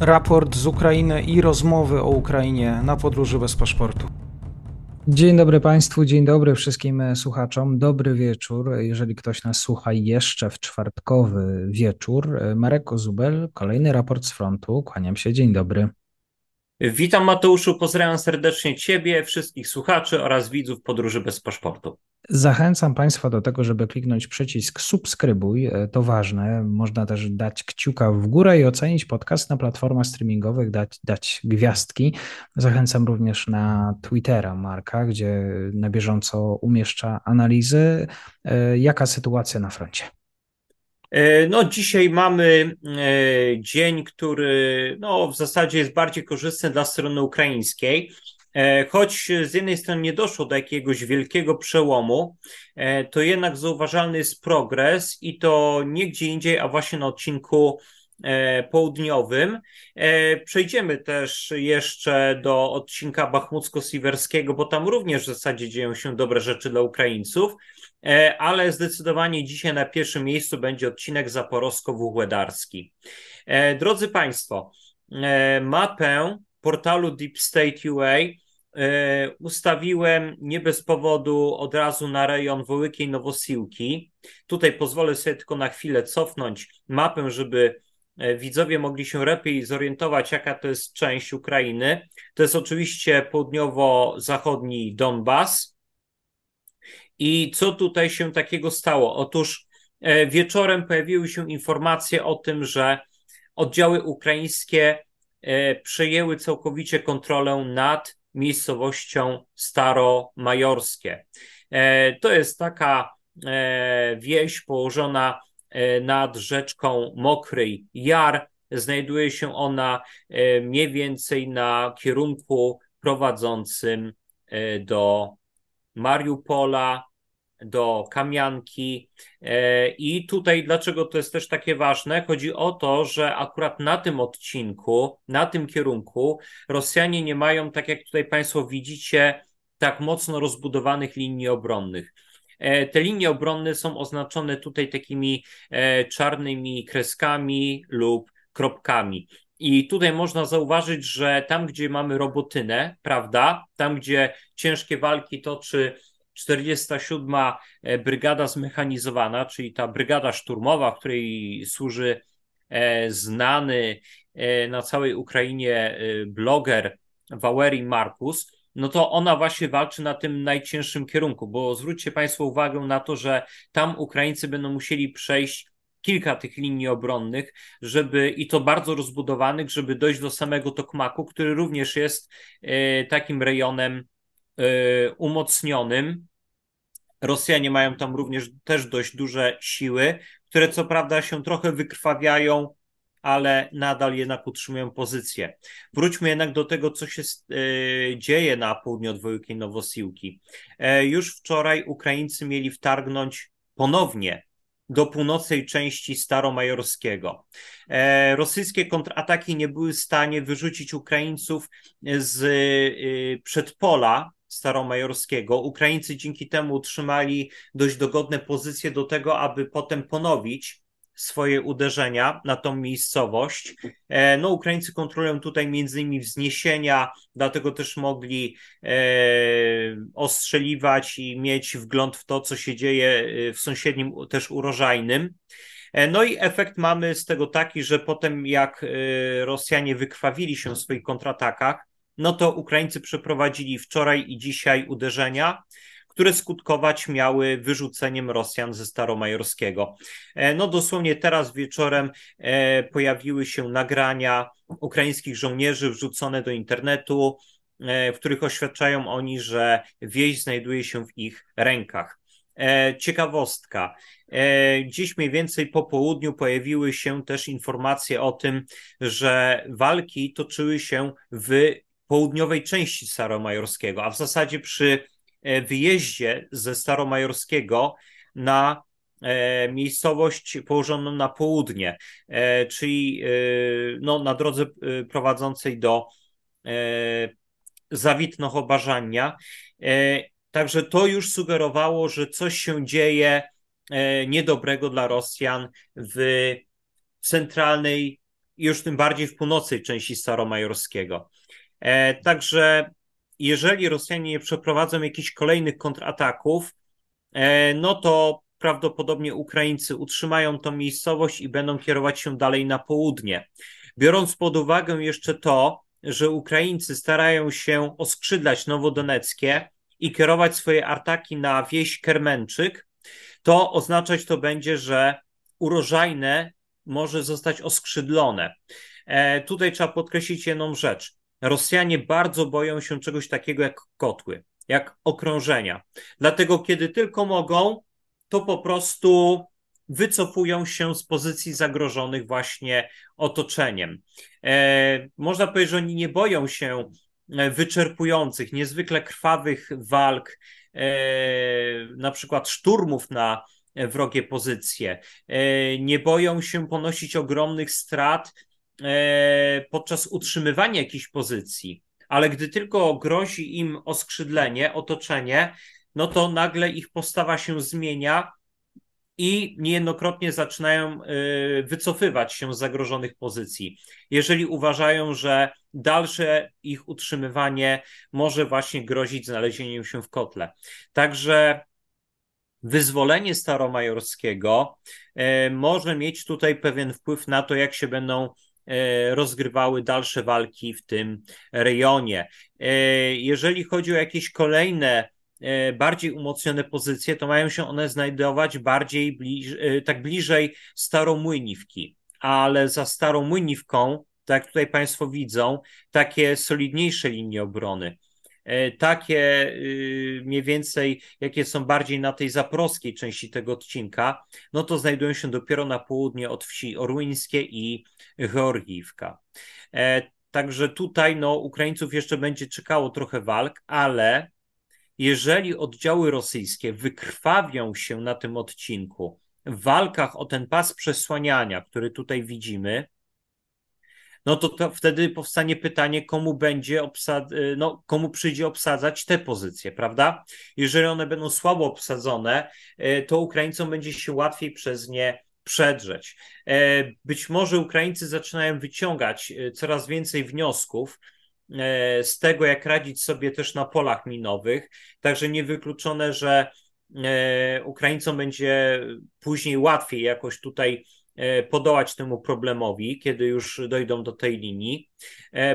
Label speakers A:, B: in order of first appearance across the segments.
A: raport z Ukrainy i rozmowy o Ukrainie na podróży bez paszportu.
B: Dzień dobry Państwu, dzień dobry wszystkim słuchaczom. Dobry wieczór. Jeżeli ktoś nas słucha jeszcze w czwartkowy wieczór, Marek Ozubel, kolejny raport z frontu. Kłaniam się, dzień dobry.
C: Witam Mateuszu, pozdrawiam serdecznie Ciebie, wszystkich słuchaczy oraz widzów Podróży bez paszportu.
B: Zachęcam Państwa do tego, żeby kliknąć przycisk subskrybuj. E, to ważne. Można też dać kciuka w górę i ocenić podcast na platformach streamingowych, dać, dać gwiazdki. Zachęcam również na Twittera Marka, gdzie na bieżąco umieszcza analizy. E, jaka sytuacja na froncie?
C: E, no, dzisiaj mamy dzień, który no, w zasadzie jest bardziej korzystny dla strony ukraińskiej. E, choć z jednej strony nie doszło do jakiegoś wielkiego przełomu, e, to jednak zauważalny jest progres i to nie gdzie indziej, a właśnie na odcinku e, południowym. Przejdziemy też jeszcze do odcinka bachmucko-siwerskiego, bo tam również w zasadzie dzieją się dobre rzeczy dla Ukraińców, ale zdecydowanie dzisiaj na pierwszym miejscu będzie odcinek zaporowsko-wuhłedarski. Drodzy Państwo, mapę portalu Deep State UA e, ustawiłem nie bez powodu od razu na rejon Wołykiej Nowosiłki. Tutaj pozwolę sobie tylko na chwilę cofnąć mapę, żeby e, widzowie mogli się lepiej zorientować, jaka to jest część Ukrainy. To jest oczywiście południowo-zachodni Donbas. I co tutaj się takiego stało? Otóż e, wieczorem pojawiły się informacje o tym, że oddziały ukraińskie E, przejęły całkowicie kontrolę nad miejscowością Staromajorskie. E, to jest taka e, wieś położona nad rzeczką Mokry Jar. Znajduje się ona mniej więcej na kierunku prowadzącym do Mariupola, do Kamianki. E, I tutaj, dlaczego to jest też takie ważne? Chodzi o to, że akurat na tym odcinku, na tym kierunku Rosjanie nie mają, tak jak tutaj Państwo widzicie, tak mocno rozbudowanych linii obronnych. E, te linie obronne są oznaczone tutaj takimi e, czarnymi kreskami lub kropkami. I tutaj można zauważyć, że tam, gdzie mamy robotynę, prawda, tam, gdzie ciężkie walki toczy 47. E, brygada Zmechanizowana, czyli ta brygada szturmowa, której służy znany na całej Ukrainie bloger Walerii Markus, no to ona właśnie walczy na tym najcięższym kierunku, bo zwróćcie Państwo uwagę na to, że tam Ukraińcy będą musieli przejść kilka tych linii obronnych, żeby i to bardzo rozbudowanych, żeby dojść do samego Tokmaku, który również jest takim rejonem umocnionym. Rosjanie mają tam również też dość duże siły, które co prawda się trochę wykrwawiają, ale nadal jednak utrzymują pozycję. Wróćmy jednak do tego, co się e, dzieje na południu od Wołykiej Nowosiłki. E, już wczoraj Ukraińcy mieli wtargnąć ponownie do północnej części Staromajorskiego. E, rosyjskie kontrataki nie były w stanie wyrzucić Ukraińców z przedpola Staromajorskiego. Ukraińcy dzięki temu utrzymali dość dogodne pozycje do tego, aby potem ponowić swoje uderzenia na tą miejscowość. E, no, Ukraińcy kontrolują tutaj między innymi wzniesienia, dlatego też mogli e, ostrzeliwać i mieć wgląd w to, co się dzieje e, w sąsiednim też urożajnym. No i efekt mamy z tego taki, że potem jak Rosjanie wykrwawili się w swoich kontratakach, no to Ukraińcy przeprowadzili wczoraj i dzisiaj uderzenia, które skutkować miały wyrzuceniem Rosjan ze Staromajorskiego. E, no dosłownie teraz wieczorem e, pojawiły się nagrania ukraińskich żołnierzy wrzucone do internetu, e, w których oświadczają oni, że wieś znajduje się w ich rękach. Ciekawostka. Dziś mniej więcej po południu pojawiły się też informacje o tym, że walki toczyły się w południowej części Staromajorskiego, a w zasadzie przy wyjeździe ze Staromajorskiego na e, miejscowość położoną na południe, e, czyli no, na drodze prowadzącej do Zawitno-Chobażania. Także to już sugerowało, że coś się dzieje niedobrego dla Rosjan w centralnej już tym bardziej w północnej części Staromajorskiego. Także jeżeli Rosjanie nie przeprowadzą jakichś kolejnych kontrataków, no to prawdopodobnie Ukraińcy utrzymają tą miejscowość i będą kierować się dalej na południe. Biorąc pod uwagę jeszcze to, że Ukraińcy starają się oskrzydlać Nowodoneckie i kierować swoje ataki na wieś Kermenczyk, to oznaczać to będzie, że urożajne może zostać oskrzydlone. E, tutaj trzeba podkreślić jedną rzecz. Rosjanie bardzo boją się czegoś takiego jak kotły, jak okrążenia. Dlatego, kiedy tylko mogą, to po prostu wycofują się z pozycji zagrożonych właśnie otoczeniem. E, można powiedzieć, że oni nie boją się e, wyczerpujących, niezwykle krwawych walk, e, na przykład szturmów na wrogie pozycje. E, nie boją się ponosić ogromnych strat podczas utrzymywania jakiejś pozycji, ale gdy tylko grozi im oskrzydlenie, otoczenie, no to nagle ich postawa się zmienia i niejednokrotnie zaczynają y, wycofywać się z zagrożonych pozycji, jeżeli uważają, że dalsze ich utrzymywanie może właśnie grozić znalezieniem się w kotle. Także wyzwolenie staromajorskiego y, może mieć tutaj pewien wpływ na to, jak się będą rozgrywały dalsze walki w tym rejonie. Jeżeli chodzi o jakieś kolejne E, bardziej umocnione pozycje, to mają się one znajdować bardziej bliż, e, tak bliżej Staromłyniwki, ale za Staromłyniwką, tak jak tutaj Państwo widzą, takie solidniejsze linie obrony. E, takie y, mniej więcej, jakie są bardziej na tej zaproskiej części tego odcinka, no to znajdują się dopiero na południe od wsi Orłyńskie i Georgiwka. Także tutaj no, Ukraińców jeszcze będzie czekało trochę walk, ale jeżeli oddziały rosyjskie wykrwawią się na tym odcinku w walkach o ten pas przesłaniania, który tutaj widzimy, no to, to wtedy powstanie pytanie, komu będzie obsad... no, komu przyjdzie obsadzać te pozycje, prawda? Jeżeli one będą słabo obsadzone, e, to Ukraińcom będzie się łatwiej przez nie przedrzeć. E, być może Ukraińcy zaczynają wyciągać e, coraz więcej wniosków, E, z tego, jak radzić sobie też na polach minowych. Także niewykluczone, że e, Ukraińcom będzie później łatwiej jakoś tutaj podołać temu problemowi, kiedy już dojdą do tej linii.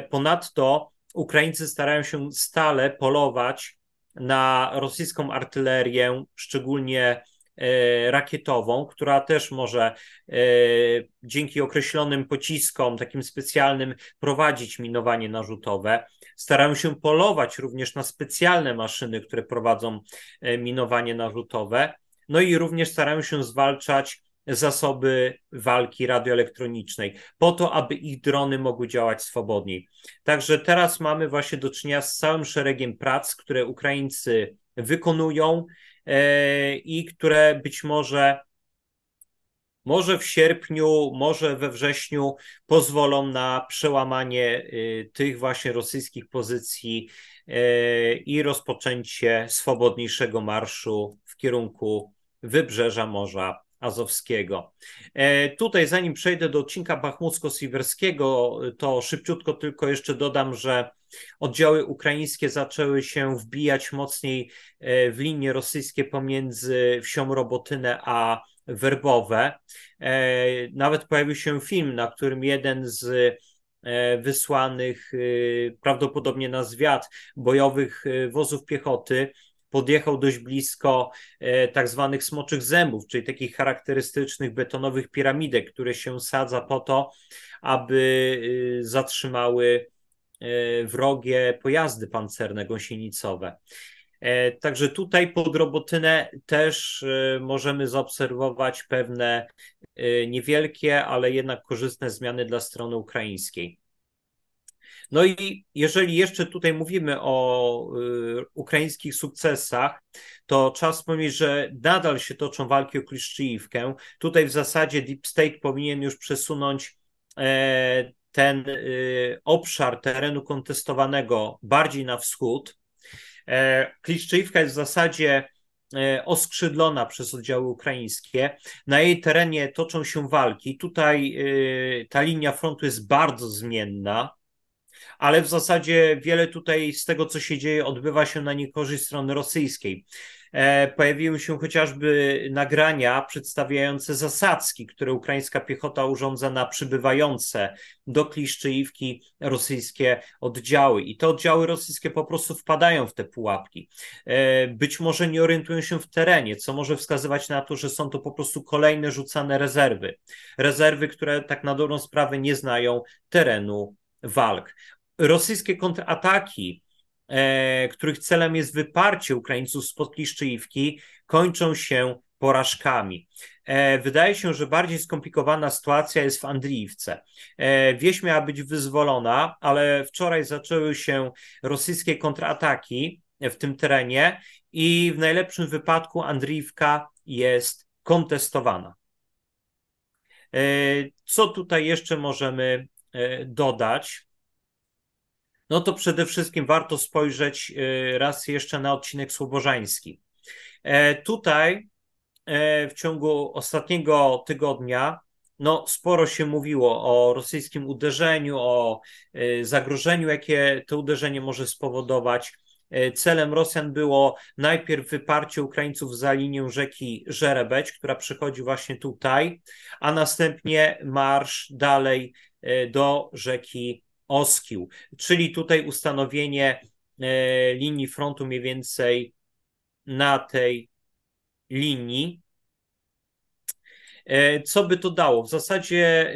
C: Ponadto Ukraińcy starają się stale polować na rosyjską artylerię, szczególnie E, rakietową, która też może e, dzięki określonym pociskom, takim specjalnym, prowadzić minowanie narzutowe. Starają się polować również na specjalne maszyny, które prowadzą e, minowanie narzutowe. No i również starają się zwalczać zasoby walki radioelektronicznej, po to, aby ich drony mogły działać swobodniej. Także teraz mamy właśnie do czynienia z całym szeregiem prac, które Ukraińcy wykonują E, i które być może może w sierpniu, może we wrześniu pozwolą na przełamanie y, tych właśnie rosyjskich pozycji e, i rozpoczęcie swobodniejszego marszu w kierunku wybrzeża Morza Azowskiego. E, tutaj, zanim przejdę do odcinka bachmucko-siwerskiego, to szybciutko tylko jeszcze dodam, że oddziały ukraińskie zaczęły się wbijać mocniej e, w linie rosyjskie pomiędzy wsią Robotynę a Werbowe. E, nawet pojawił się film, na którym jeden z wysłanych prawdopodobnie na zwiat bojowych wozów piechoty podjechał dość blisko e, tak zwanych smoczych zębów, czyli takich charakterystycznych betonowych piramidek, które się sadza po to, aby y, zatrzymały e, wrogie pojazdy pancerne gąsienicowe. E, także tutaj pod Robotynę też możemy zaobserwować pewne niewielkie, ale jednak korzystne zmiany dla strony ukraińskiej. No i jeżeli jeszcze tutaj mówimy o y, ukraińskich sukcesach, to trzeba wspomnieć, że nadal się toczą walki o Kliszczyjówkę. Tutaj w zasadzie Deep State powinien już przesunąć e, ten y, obszar terenu kontestowanego bardziej na wschód. E, Kliszczyjówka jest w zasadzie oskrzydlona przez oddziały ukraińskie. Na jej terenie toczą się walki. Tutaj ta linia frontu jest bardzo zmienna ale w zasadzie wiele tutaj z tego, co się dzieje, odbywa się na niekorzyść strony rosyjskiej. E, pojawiły się chociażby nagrania przedstawiające zasadzki, które ukraińska piechota urządza na przybywające do Kliszczyjówki rosyjskie oddziały. I te oddziały rosyjskie po prostu wpadają w te pułapki. E, być może nie orientują się w terenie, co może wskazywać na to, że są to po prostu kolejne rzucane rezerwy. Rezerwy, które tak na dobrą sprawę nie znają terenu walk rosyjskie kontrataki, e, których celem jest wyparcie Ukraińców spod Kliszczyjówki, kończą się porażkami. E, wydaje się, że bardziej skomplikowana sytuacja jest w Andriiwce. E, wieś miała być wyzwolona, ale wczoraj zaczęły się rosyjskie kontrataki w tym terenie i w najlepszym wypadku Andriiwka jest kontestowana. E, co tutaj jeszcze możemy dodać? no to przede wszystkim warto spojrzeć y, raz jeszcze na odcinek słobożański. E, tutaj e, w ciągu ostatniego tygodnia no, sporo się mówiło o rosyjskim uderzeniu, o zagrożeniu, jakie to uderzenie może spowodować. E, celem Rosjan było najpierw wyparcie Ukraińców za linię rzeki Żerebeć, która przechodzi właśnie tutaj, a następnie marsz dalej do rzeki Oskił, czyli tutaj ustanowienie e, linii frontu mniej więcej na tej linii. E, co by to dało? W zasadzie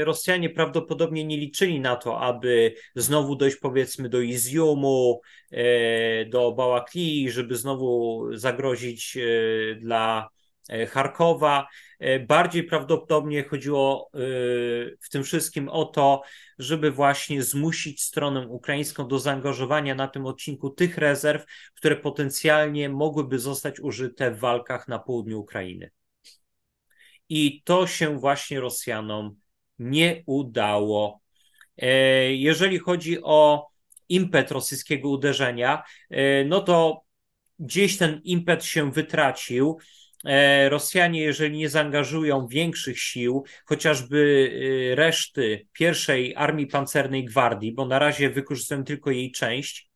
C: e, Rosjanie prawdopodobnie nie liczyli na to, aby znowu dojść powiedzmy do Izjumu, do Bałakli, żeby znowu zagrozić dla Charkowa. Bardziej prawdopodobnie chodziło w tym wszystkim o to, żeby właśnie zmusić stronę ukraińską do zaangażowania na tym odcinku tych rezerw, które potencjalnie mogłyby zostać użyte w walkach na południu Ukrainy. I to się właśnie Rosjanom nie udało. E, jeżeli chodzi o impet rosyjskiego uderzenia, e, no to gdzieś ten impet się wytracił. E, Rosjanie, jeżeli nie zaangażują większych sił, chociażby reszty pierwszej armii pancernej gwardii, bo na razie wykorzystują tylko jej część,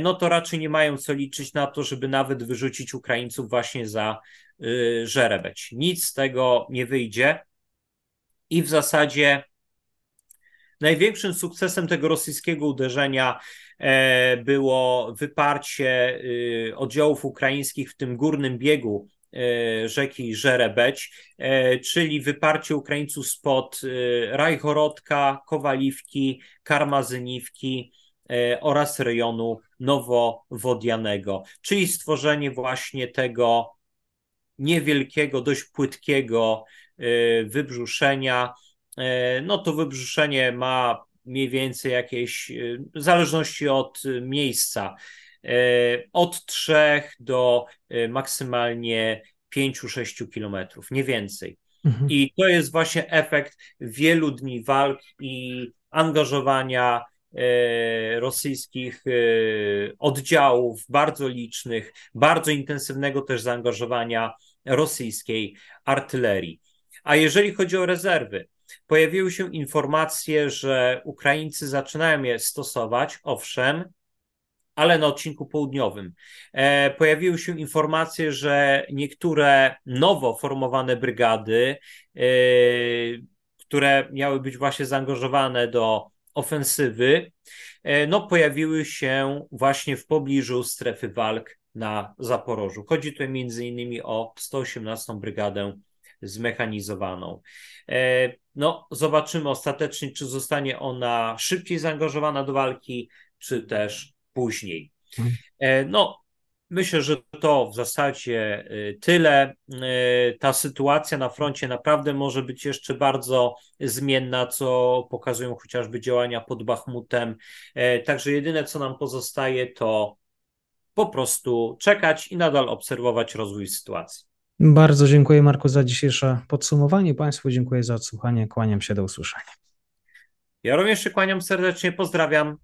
C: no to raczej nie mają co liczyć na to, żeby nawet wyrzucić Ukraińców właśnie za Żerebeć. Nic z tego nie wyjdzie i w zasadzie największym sukcesem tego rosyjskiego uderzenia było wyparcie oddziałów ukraińskich w tym górnym biegu E, rzeki Żerebeć, e, czyli wyparcie Ukraińców spod e, Rajchorodka, Kowaliwki, Karmazyniwki oraz rejonu Nowowodianego, czyli stworzenie właśnie tego niewielkiego, dość płytkiego wybrzuszenia. No to wybrzuszenie ma mniej więcej jakieś, w zależności od miejsca, E, od 3 do e, maksymalnie 5-6 kilometrów, nie więcej. Mhm. I to jest właśnie efekt wielu dni walk i angażowania e, rosyjskich oddziałów, bardzo licznych, bardzo intensywnego też zaangażowania rosyjskiej artylerii. A jeżeli chodzi o rezerwy, pojawiły się informacje, że Ukraińcy zaczynają je stosować, owszem, ale na odcinku południowym. E, pojawiły się informacje, że niektóre nowo formowane brygady, e, które miały być właśnie zaangażowane do ofensywy, e, no pojawiły się właśnie w pobliżu strefy walk na Zaporożu. Chodzi tutaj między innymi o 118 brygadę zmechanizowaną. No, zobaczymy ostatecznie, czy zostanie ona szybciej zaangażowana do walki, czy też później. Mhm. E, no, myślę, że to w zasadzie e, tyle. E, ta sytuacja na froncie naprawdę może być jeszcze bardzo zmienna, co pokazują chociażby działania pod Bachmutem. Także jedyne, co nam pozostaje, to po prostu czekać i nadal obserwować rozwój sytuacji.
B: Bardzo dziękuję Marku za dzisiejsze podsumowanie. Państwu dziękuję za odsłuchanie. Kłaniam się do usłyszenia.
C: Ja również się kłaniam serdecznie, pozdrawiam.